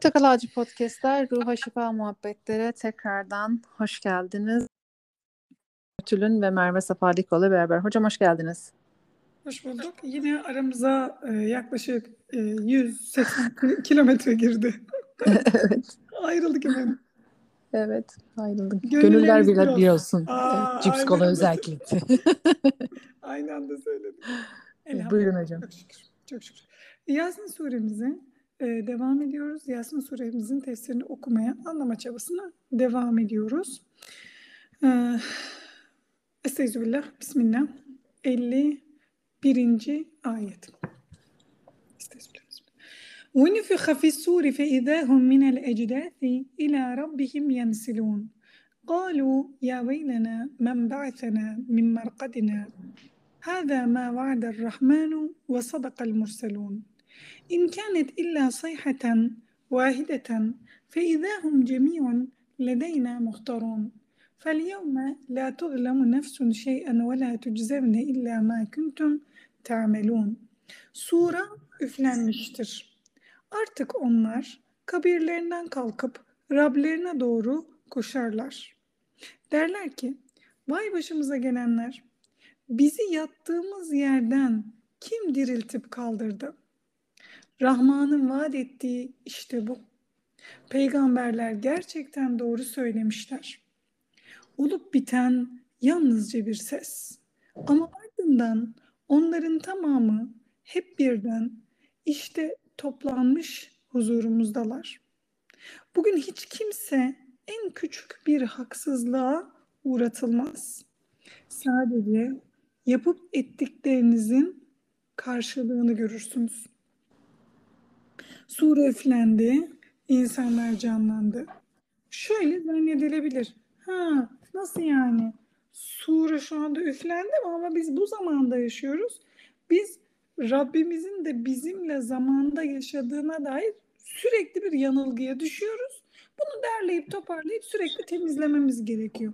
Portakal Ağacı Podcast'ler, Ruha Şifa Muhabbetlere tekrardan hoş geldiniz. Tülün ve Merve Safalikoğlu beraber. Hocam hoş geldiniz. Hoş bulduk. Yine aramıza e, yaklaşık e, 180 kilometre girdi. evet. Ayrıldık hemen. Evet, ayrıldık. Gönüller bir bir, olsun. Aa, Cips aynen kola özellikle. Aynı anda söyledik. Buyurun hocam. Çok şükür. Çok şükür. Yasin suremize e, devam ediyoruz. Yasin suremizin tefsirini okumaya, anlama çabasına devam ediyoruz. E, Estağfirullah. Bismillah. 51. ayet. Estağfirullah. ونفخ في السور فإذا هم من الأجداث إلى ربهم ينسلون قالوا يا ويلنا من بعثنا من مرقدنا هذا ما وعد الرحمن وصدق المرسلون إن كانت إلا صيحة واحدة فإذا هم جميع لدينا مختارون فاليوم لا تظلم نفس شيئا ولا تجزون إلا ما كنتم تعملون Sura üflenmiştir. Artık onlar kabirlerinden kalkıp Rablerine doğru koşarlar. Derler ki, vay başımıza gelenler, bizi yattığımız yerden kim diriltip kaldırdı? Rahman'ın vaat ettiği işte bu. Peygamberler gerçekten doğru söylemişler. Olup biten yalnızca bir ses. Ama ardından onların tamamı hep birden işte toplanmış huzurumuzdalar. Bugün hiç kimse en küçük bir haksızlığa uğratılmaz. Sadece yapıp ettiklerinizin karşılığını görürsünüz. Sure üflendi, insanlar canlandı. Şöyle zannedilebilir. Ha, nasıl yani? Sure şu anda üflendi mi ama biz bu zamanda yaşıyoruz. Biz Rabbimizin de bizimle zamanda yaşadığına dair sürekli bir yanılgıya düşüyoruz. Bunu derleyip toparlayıp sürekli temizlememiz gerekiyor.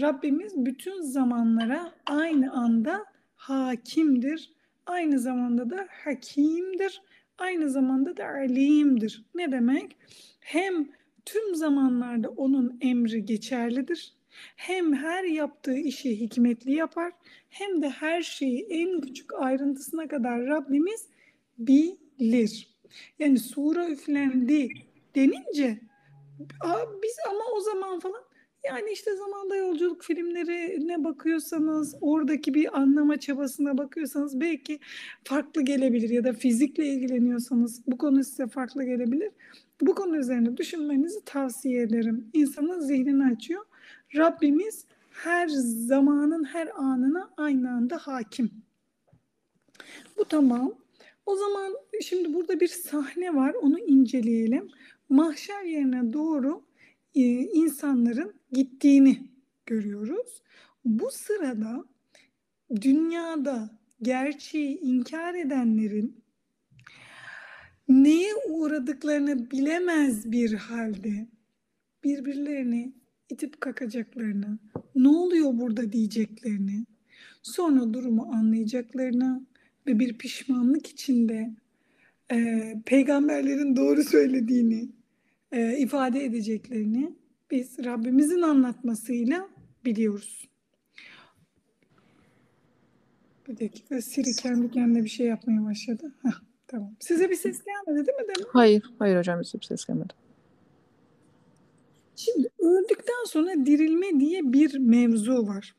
Rabbimiz bütün zamanlara aynı anda hakimdir. Aynı zamanda da hakimdir. Aynı zamanda da alimdir. Ne demek? Hem tüm zamanlarda onun emri geçerlidir. Hem her yaptığı işi hikmetli yapar. Hem de her şeyi en küçük ayrıntısına kadar Rabbimiz bilir. Yani sura üflendi denince biz ama o zaman falan yani işte zamanda yolculuk filmleri ne bakıyorsanız oradaki bir anlama çabasına bakıyorsanız belki farklı gelebilir ya da fizikle ilgileniyorsanız bu konu size farklı gelebilir. Bu konu üzerine düşünmenizi tavsiye ederim. İnsanın zihnini açıyor. Rabbimiz her zamanın her anına aynı anda hakim. Bu tamam. O zaman şimdi burada bir sahne var. Onu inceleyelim. Mahşer yerine doğru insanların gittiğini görüyoruz. Bu sırada dünyada gerçeği inkar edenlerin neye uğradıklarını bilemez bir halde birbirlerini itip kakacaklarını, ne oluyor burada diyeceklerini, sonra durumu anlayacaklarını ve bir pişmanlık içinde e, peygamberlerin doğru söylediğini e, ifade edeceklerini biz Rabbimizin anlatmasıyla biliyoruz. Bir dakika Siri kendi kendine bir şey yapmaya başladı. Heh, tamam. Size bir ses gelmedi değil mi? Demin? Hayır, hayır hocam bize bir ses gelmedi. Şimdi öldükten sonra dirilme diye bir mevzu var.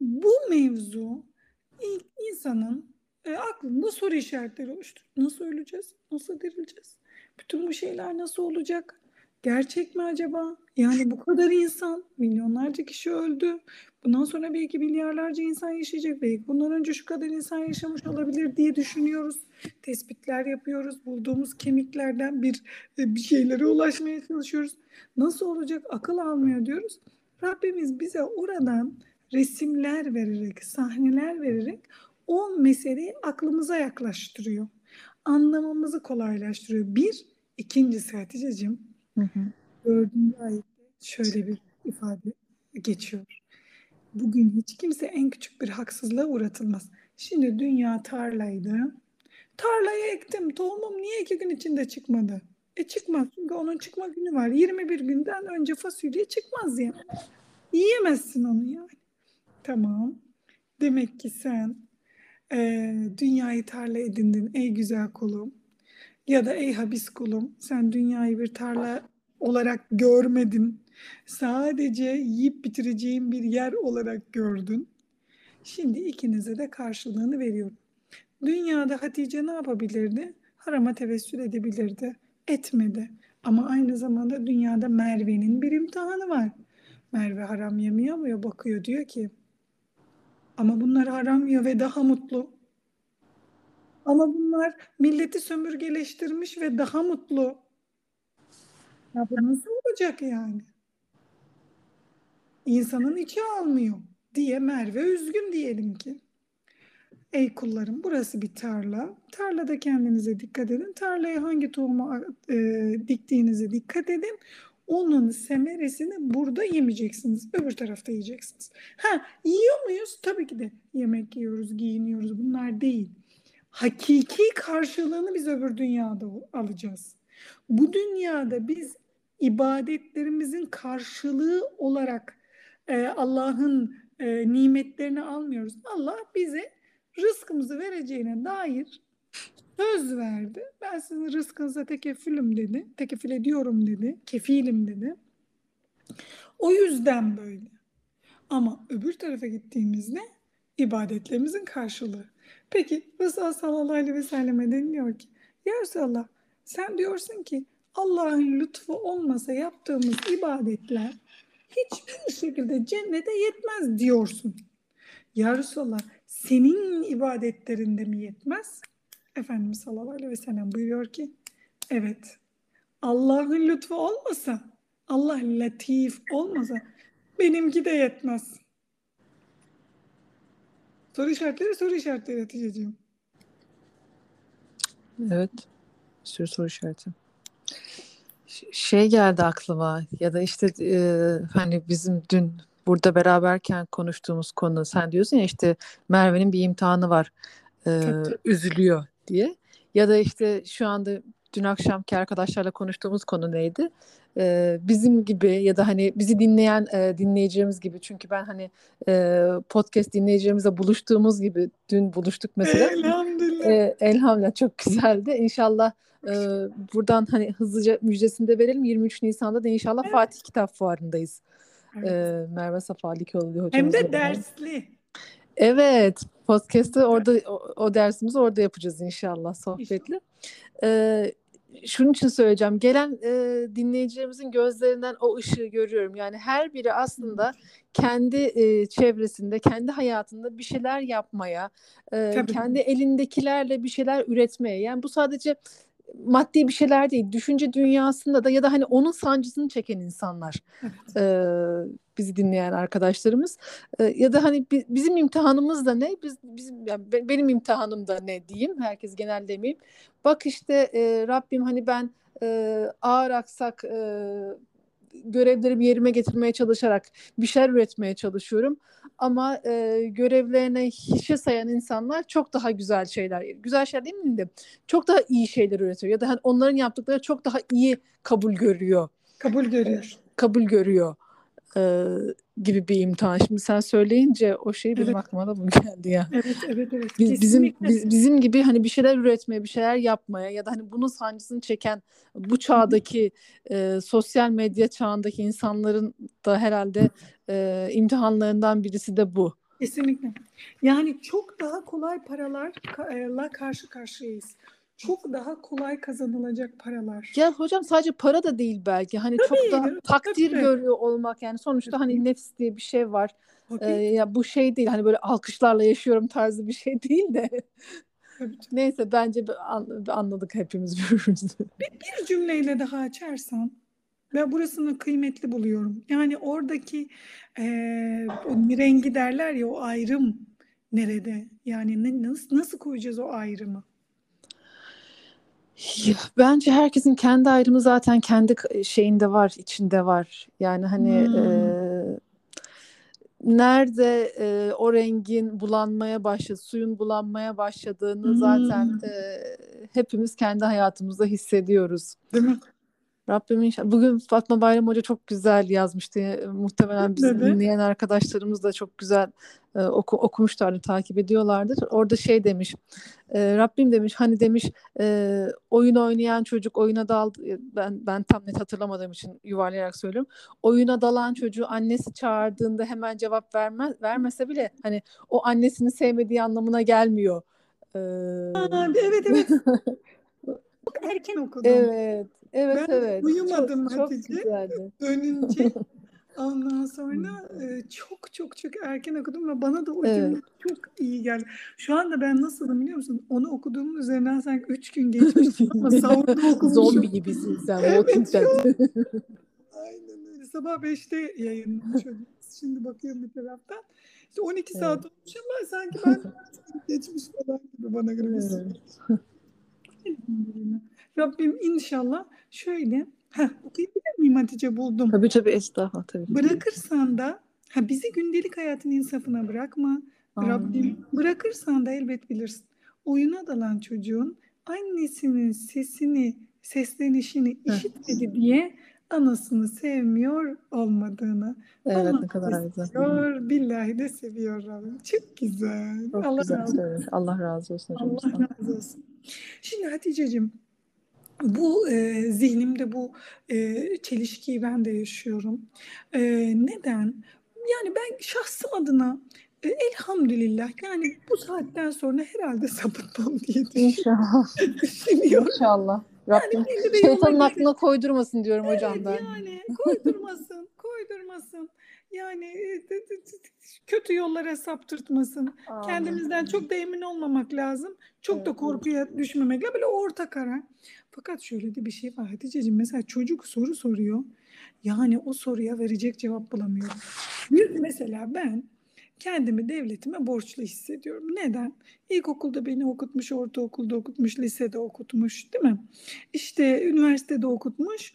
Bu mevzu ilk insanın e, aklında soru işaretleri oluşturur. Nasıl öleceğiz? Nasıl dirileceğiz? Bütün bu şeyler nasıl olacak? Gerçek mi acaba? Yani bu kadar insan, milyonlarca kişi öldü. Bundan sonra belki milyarlarca insan yaşayacak. Belki bundan önce şu kadar insan yaşamış olabilir diye düşünüyoruz. Tespitler yapıyoruz. Bulduğumuz kemiklerden bir e, bir şeylere ulaşmaya çalışıyoruz. Nasıl olacak? Akıl almıyor diyoruz. Rabbimiz bize oradan resimler vererek, sahneler vererek o meseleyi aklımıza yaklaştırıyor. Anlamamızı kolaylaştırıyor. Bir, ikincisi Hatice'cim, dördüncü ayette şöyle bir ifade geçiyor. Bugün hiç kimse en küçük bir haksızlığa uğratılmaz. Şimdi dünya tarlaydı. Tarlaya ektim. Tohumum niye iki gün içinde çıkmadı? E çıkmaz çünkü onun çıkma günü var. 21 günden önce fasulye çıkmaz yani. Yiyemezsin onu yani. Tamam. Demek ki sen e, dünyayı tarla edindin ey güzel kulum. Ya da ey habis kulum sen dünyayı bir tarla olarak görmedin. Sadece yiyip bitireceğin bir yer olarak gördün. Şimdi ikinize de karşılığını veriyorum. Dünyada Hatice ne yapabilirdi? Harama tevessül edebilirdi. Etmedi. Ama aynı zamanda dünyada Merve'nin bir imtihanı var. Merve haram yemiyor mu? Bakıyor diyor ki ama bunlar haram yiyor ve daha mutlu. Ama bunlar milleti sömürgeleştirmiş ve daha mutlu. Ya bu nasıl olacak yani? İnsanın içi almıyor diye Merve üzgün diyelim ki. Ey kullarım burası bir tarla. Tarlada kendinize dikkat edin. Tarlaya hangi tohumu e, diktiğinize dikkat edin. Onun semeresini burada yemeyeceksiniz. Öbür tarafta yiyeceksiniz. Ha yiyor muyuz? Tabii ki de yemek yiyoruz, giyiniyoruz. Bunlar değil. Hakiki karşılığını biz öbür dünyada alacağız. Bu dünyada biz ibadetlerimizin karşılığı olarak e, Allah'ın e, nimetlerini almıyoruz. Allah bize rızkımızı vereceğine dair söz verdi. Ben sizin rızkınıza tekefülüm dedi. Tekefül ediyorum dedi. Kefilim dedi. O yüzden böyle. Ama öbür tarafa gittiğimizde ibadetlerimizin karşılığı. Peki Resulullah sallallahu aleyhi ve selleme deniliyor ki Ya Resulallah sen diyorsun ki Allah'ın lütfu olmasa yaptığımız ibadetler hiçbir şekilde cennete yetmez diyorsun. Ya Resulallah senin ibadetlerinde mi yetmez? Efendimiz sallallahu aleyhi ve sellem buyuruyor ki evet Allah'ın lütfu olmasa Allah latif olmasa benimki de yetmez. Soru işaretleri soru işaretleri Hatice'ciğim. Evet. Bir sürü soru işareti. Şey geldi aklıma ya da işte e, hani bizim dün burada beraberken konuştuğumuz konu sen diyorsun ya işte Merve'nin bir imtihanı var. E, üzülüyor diye. Ya da işte şu anda dün akşamki arkadaşlarla konuştuğumuz konu neydi? Ee, bizim gibi ya da hani bizi dinleyen e, dinleyeceğimiz gibi çünkü ben hani e, podcast dinleyeceğimizle buluştuğumuz gibi dün buluştuk mesela. Elhamdülillah. E, elhamdülillah çok güzeldi. İnşallah e, buradan hani hızlıca müjdesini de verelim. 23 Nisan'da da inşallah evet. Fatih Kitap Fuarı'ndayız. Evet. E, Merve Safalikoğlu hocamız. Hem de dersli. Evet, podcast'ı orada o, o dersimizi orada yapacağız inşallah sohbetli. Ee, şunun için söyleyeceğim. Gelen e, dinleyicilerimizin gözlerinden o ışığı görüyorum. Yani her biri aslında kendi e, çevresinde, kendi hayatında bir şeyler yapmaya, e, kendi elindekilerle bir şeyler üretmeye. Yani bu sadece maddi bir şeyler değil. Düşünce dünyasında da ya da hani onun sancısını çeken insanlar. Evet. E, bizi dinleyen arkadaşlarımız e, ya da hani bizim imtihanımız da ne? Biz bizim yani benim imtihanım da ne diyeyim? Herkes genel demeyeyim. Bak işte e, Rabbim hani ben e, ağır aksak e, görevlerimi yerime getirmeye çalışarak bir şeyler üretmeye çalışıyorum. Ama e, görevlerine hiçe sayan insanlar çok daha güzel şeyler, güzel şeyler değil mi de çok daha iyi şeyler üretiyor. Ya da hani onların yaptıkları çok daha iyi kabul görüyor. Kabul görüyor. Kabul görüyor e, gibi bir imtihan. Şimdi sen söyleyince o şey benim evet. aklıma da bu geldi ya. Evet, evet, evet. Biz, bizim biz, bizim gibi hani bir şeyler üretmeye, bir şeyler yapmaya ya da hani bunun sancısını çeken bu çağdaki e, sosyal medya çağındaki insanların da herhalde e, imtihanlarından birisi de bu. Kesinlikle. Yani çok daha kolay paralarla karşı karşıyayız çok daha kolay kazanılacak paralar. Ya hocam sadece para da değil belki. Hani tabii, çok da takdir tabii. görüyor olmak yani sonuçta tabii. hani nefs diye bir şey var. Ee, ya bu şey değil hani böyle alkışlarla yaşıyorum tarzı bir şey değil de. Neyse bence anladık hepimiz birbirimizi. Bir, bir cümleyle daha açarsan ve burasını kıymetli buluyorum. Yani oradaki e, o rengi derler ya o ayrım nerede? Yani nasıl, nasıl koyacağız o ayrımı? Ya, bence herkesin kendi ayrımı zaten kendi şeyinde var, içinde var. Yani hani hmm. e, nerede e, o rengin bulanmaya başladı, suyun bulanmaya başladığını zaten Hmm. e, hepimiz kendi hayatımızda hissediyoruz. Değil mi? Rabbim inşallah. Bugün Fatma Bayram Hoca çok güzel yazmıştı. Muhtemelen bizi Dedi. dinleyen arkadaşlarımız da çok güzel e, oku, okumuşlardır, takip ediyorlardır. Orada şey demiş, e, Rabbim demiş hani demiş e, oyun oynayan çocuk oyuna daldı. Ben ben tam net hatırlamadığım için yuvarlayarak söylüyorum. Oyuna dalan çocuğu annesi çağırdığında hemen cevap vermez vermese bile hani o annesini sevmediği anlamına gelmiyor. E, Aa, evet evet. Çok erken okudum. evet, evet, Ben evet. uyumadım Çok, çok Hatice. güzeldi. Dönünce ondan sonra e, çok çok çok erken okudum ve bana da o Evet. çok iyi geldi. Şu anda ben nasılım biliyor musun? Onu okuduğumun üzerinden sanki üç gün geçmiş ama sahurda okumuşum. Zombi gibisin sen. Evet. Aynen öyle. Sabah 5'te yayınlamış. Şimdi bakıyorum bir taraftan. İşte 12 saat olmuş ama sanki ben geçmiş falan gibi bana göre. Evet. Rabbim inşallah şöyle heh, okuyabilir miyim Hatice buldum. Tabii tabii estağfurullah tabii. Bırakırsan da ha, bizi gündelik hayatın insafına bırakma. Amin. Rabbim bırakırsan da elbet bilirsin. Oyuna dalan çocuğun annesinin sesini, seslenişini işitmedi diye anasını sevmiyor olmadığını. Evet Allah ne kadar da güzel. billahi de seviyor Rabbim. Çok güzel. Çok Allah güzel razı olsun. Allah razı olsun Allah razı olsun. Şimdi Hatice'cim bu e, zihnimde bu e, çelişkiyi ben de yaşıyorum. E, neden? Yani ben şahsım adına e, elhamdülillah yani bu saatten sonra herhalde sapıtmam diye İnşallah. düşünüyorum. İnşallah. Rabbim belli bir şeytanın aklına koydurmasın diyorum hocam Evet, ben. yani koydurmasın, koydurmasın. Yani e, kötü yollara saptırtmasın. Amin. Kendimizden çok da emin olmamak lazım. Çok da Evet, korkuya düşmemekle böyle orta karar. Fakat şöyle de bir şey var Hatice'ciğim. Mesela çocuk soru soruyor. Yani o soruya verecek cevap bulamıyorum. Bir, mesela ben kendimi devletime borçlu hissediyorum. Neden? İlkokulda beni okutmuş, ortaokulda okutmuş, lisede okutmuş değil mi? İşte üniversitede okutmuş.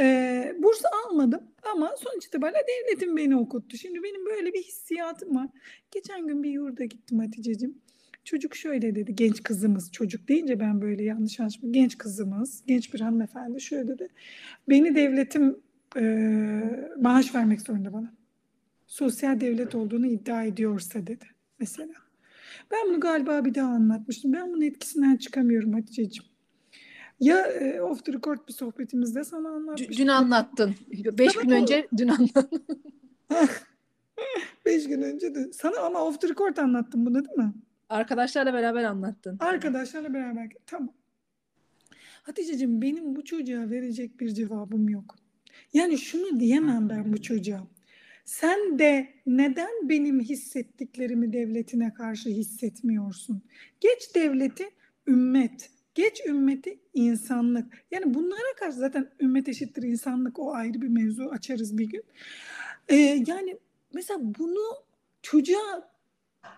Ee, burs almadım ama sonuç itibariyle devletim beni okuttu. Şimdi benim böyle bir hissiyatım var. Geçen gün bir yurda gittim Hatice'cim. Çocuk şöyle dedi, genç kızımız, çocuk deyince ben böyle yanlış anlaşılma. Genç kızımız, genç bir hanımefendi şöyle dedi. Beni devletim e, maaş vermek zorunda bana. Sosyal devlet olduğunu iddia ediyorsa dedi mesela. Ben bunu galiba bir daha anlatmıştım. Ben bunun etkisinden çıkamıyorum Hatice'ciğim. Ya e, off the record bir sohbetimizde sana anlatmıştım. Dün anlattın. Beş gün önce dün anlattın. Beş gün önce de. Sana ama off the record anlattım bunu değil mi? Arkadaşlarla beraber anlattın. Arkadaşlarla beraber. Tamam. Hatice'cim benim bu çocuğa verecek bir cevabım yok. Yani şunu diyemem ben bu çocuğa. Sen de neden benim hissettiklerimi devletine karşı hissetmiyorsun? Geç devleti ümmet. Geç ümmeti insanlık. Yani bunlara karşı zaten ümmet eşittir insanlık o ayrı bir mevzu açarız bir gün. Ee, yani mesela bunu çocuğa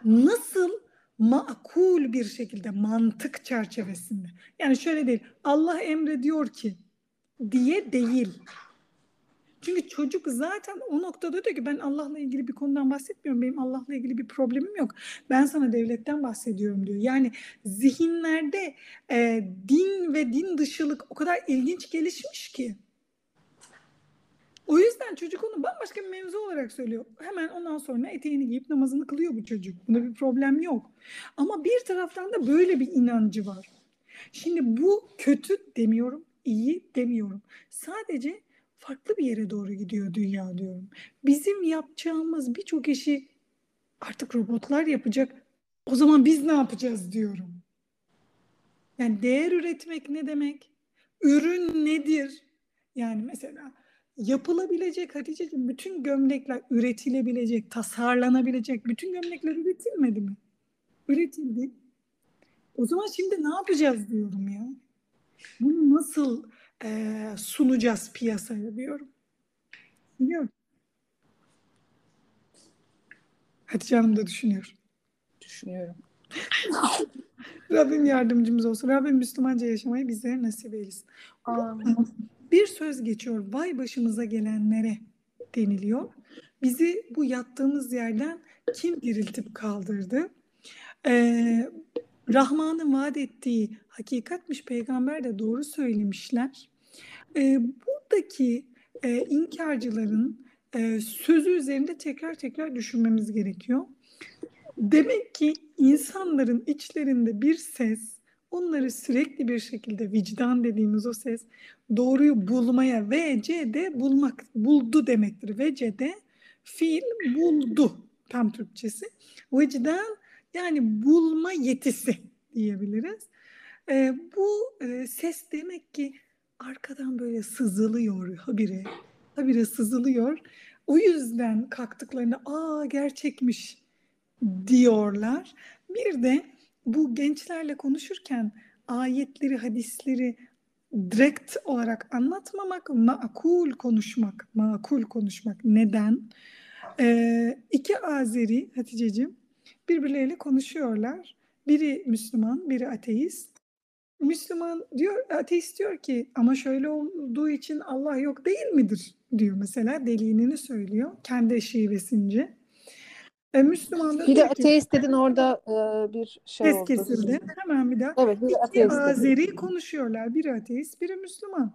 nasıl makul bir şekilde mantık çerçevesinde. Yani şöyle değil. Allah emrediyor ki diye değil. Çünkü çocuk zaten o noktada diyor ki ben Allah'la ilgili bir konudan bahsetmiyorum. Benim Allah'la ilgili bir problemim yok. Ben sana devletten bahsediyorum diyor. Yani zihinlerde e, din ve din dışılık o kadar ilginç gelişmiş ki. O yüzden çocuk onu bambaşka bir mevzu olarak söylüyor. Hemen ondan sonra eteğini giyip namazını kılıyor bu çocuk. Bunda bir problem yok. Ama bir taraftan da böyle bir inancı var. Şimdi bu kötü demiyorum, iyi demiyorum. Sadece farklı bir yere doğru gidiyor dünya diyorum. Bizim yapacağımız birçok işi artık robotlar yapacak. O zaman biz ne yapacağız diyorum. Yani değer üretmek ne demek? Ürün nedir? Yani mesela yapılabilecek Hatice'ciğim bütün gömlekler üretilebilecek, tasarlanabilecek bütün gömlekler üretilmedi mi? Üretildi. O zaman şimdi ne yapacağız diyorum ya. Bunu nasıl e, sunacağız piyasaya diyorum. Biliyorum. Hatice Hanım da düşünüyor. Düşünüyorum. Rabbim yardımcımız olsun. Rabbim Müslümanca yaşamayı bizlere nasip eylesin. Amin. Bir söz geçiyor. Vay başımıza gelenlere deniliyor. Bizi bu yattığımız yerden kim diriltip kaldırdı? Ee, Rahman'ın vaat ettiği hakikatmiş peygamber de doğru söylemişler. Ee, buradaki e, inkarcıların e, sözü üzerinde tekrar tekrar düşünmemiz gerekiyor. Demek ki insanların içlerinde bir ses onları sürekli bir şekilde vicdan dediğimiz o ses doğruyu bulmaya ve de bulmak buldu demektir. Vecede fiil buldu tam Türkçesi. Vicdan yani bulma yetisi diyebiliriz. E, bu e, ses demek ki arkadan böyle sızılıyor habire, habire sızılıyor. O yüzden kalktıklarında aa gerçekmiş diyorlar. Bir de bu gençlerle konuşurken ayetleri, hadisleri direkt olarak anlatmamak, makul konuşmak, makul konuşmak. Neden? Ee, iki Azeri Hatice'cim birbirleriyle konuşuyorlar. Biri Müslüman, biri ateist. Müslüman diyor, ateist diyor ki ama şöyle olduğu için Allah yok değil midir diyor mesela deliğini söylüyor kendi şivesince. E, Müslüman da Bir de diyor ki ateist dedin orada e, bir şey oldu. kesildi. Hemen bir daha. Evet bir İki ateist. Azeri konuşuyorlar. Biri ateist, biri Müslüman.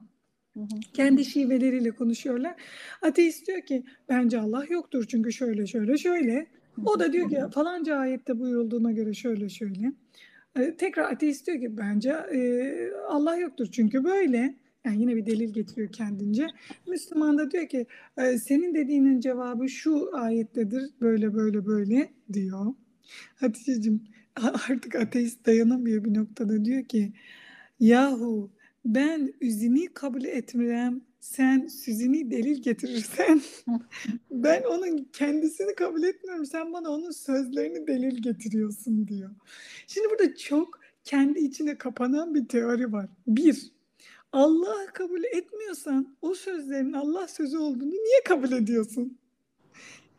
Hı hı. Kendi şiveleriyle konuşuyorlar. Ateist diyor ki bence Allah yoktur çünkü şöyle şöyle şöyle. O da diyor ki falanca ayette buyurulduğuna göre şöyle şöyle. Ee, tekrar ateist diyor ki bence e, Allah yoktur çünkü böyle. Yani yine bir delil getiriyor kendince. Müslüman da diyor ki e, senin dediğinin cevabı şu ayettedir böyle böyle böyle diyor. Hatice'cim artık ateist dayanamıyor bir noktada diyor ki yahu ben üzini kabul etmirem sen süzini delil getirirsen ben onun kendisini kabul etmiyorum sen bana onun sözlerini delil getiriyorsun diyor. Şimdi burada çok kendi içine kapanan bir teori var. Bir, Allah'ı kabul etmiyorsan o sözlerin Allah sözü olduğunu niye kabul ediyorsun?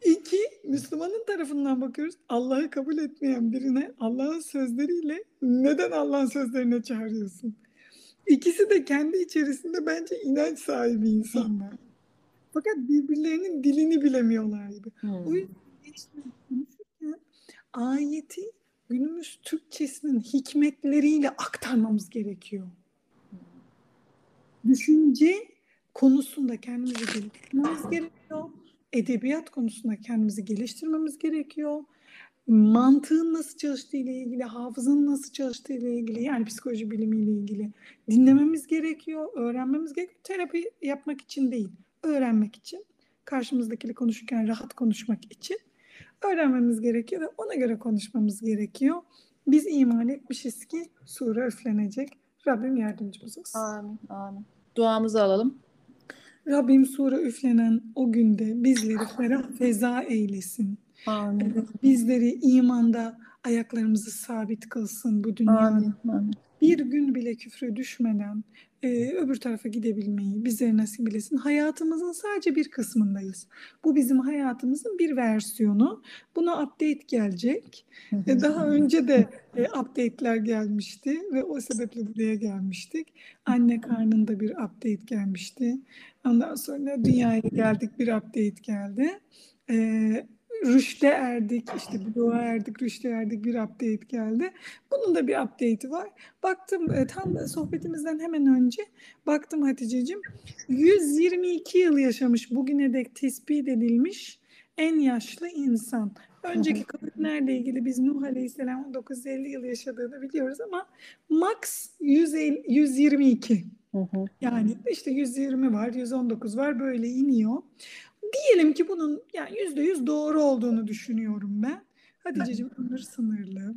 İki, Müslümanın tarafından bakıyoruz. Allah'ı kabul etmeyen birine Allah'ın sözleriyle neden Allah'ın sözlerine çağırıyorsun? İkisi de kendi içerisinde bence inanç sahibi insanlar. Fakat birbirlerinin dilini bilemiyorlar gibi. O Hmm. yüzden gençler konuşurken ayeti günümüz Türkçesinin hikmetleriyle aktarmamız gerekiyor. Düşünce konusunda kendimizi geliştirmemiz gerekiyor. Edebiyat konusunda kendimizi geliştirmemiz gerekiyor. Mantığın nasıl çalıştığı ile ilgili, hafızanın nasıl çalıştığı ile ilgili, yani psikoloji bilimiyle ilgili dinlememiz gerekiyor, öğrenmemiz gerekiyor. Terapi yapmak için değil, öğrenmek için, karşımızdakiyle konuşurken rahat konuşmak için öğrenmemiz gerekiyor ve ona göre konuşmamız gerekiyor. Biz iman etmişiz ki sure üflenecek. Rabbim yardımcımız olsun. Amin. Amin. Duamızı alalım. Rabbim sure üflenen o günde bizleri ferah feza eylesin. Amin. Bizleri imanda ayaklarımızı sabit kılsın bu dünyada. Amin. Bir gün bile küfre düşmeden e, öbür tarafa gidebilmeyi bizlere nasip eylesin. Hayatımızın sadece bir kısmındayız. Bu bizim hayatımızın bir versiyonu. Buna update gelecek. E. Daha önce de e, update'ler gelmişti ve o sebeple buraya gelmiştik. Anne karnında bir update gelmişti. Ondan sonra dünyaya geldik bir update geldi. E, rüşte erdik, işte bloğa erdik, rüşte erdik bir update geldi. Bunun da bir update'i var. Baktım e, tam sohbetimizden hemen önce baktım Hatice'cim 122 yıl yaşamış bugüne dek tespit edilmiş en yaşlı insan. Önceki kavimlerle ilgili biz Nuh Aleyhisselam 950 yıl yaşadığını biliyoruz ama max 150, 122. Hı hı. Yani işte 120 var, 119 var böyle iniyor. Diyelim ki bunun yani %100 doğru olduğunu düşünüyorum ben. Hatice'cim ömür sınırlı.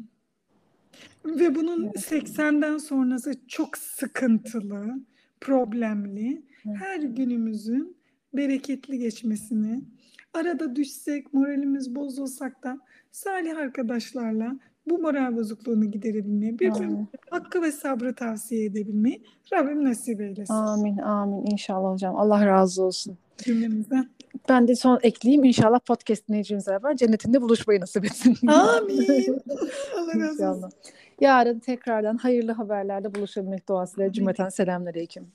Ve bunun Evet. 80'den sonrası çok sıkıntılı, problemli. Her günümüzün bereketli geçmesini, arada düşsek, moralimiz bozulsak da salih arkadaşlarla bu moral bozukluğunu giderebilmeyi, birbirimize hakkı ve sabrı tavsiye edebilmeyi Rabbim nasip eylesin Amin. Amin. İnşallah hocam. Allah razı olsun. cümlemizden. Ben de son ekleyeyim. İnşallah podcast dinleyicimizle beraber cennetinde buluşmayı nasip etsin. Amin. Allah razı olsun. Yarın tekrardan hayırlı haberlerle buluşabilmek duasıyla cümleten selamünaleyküm.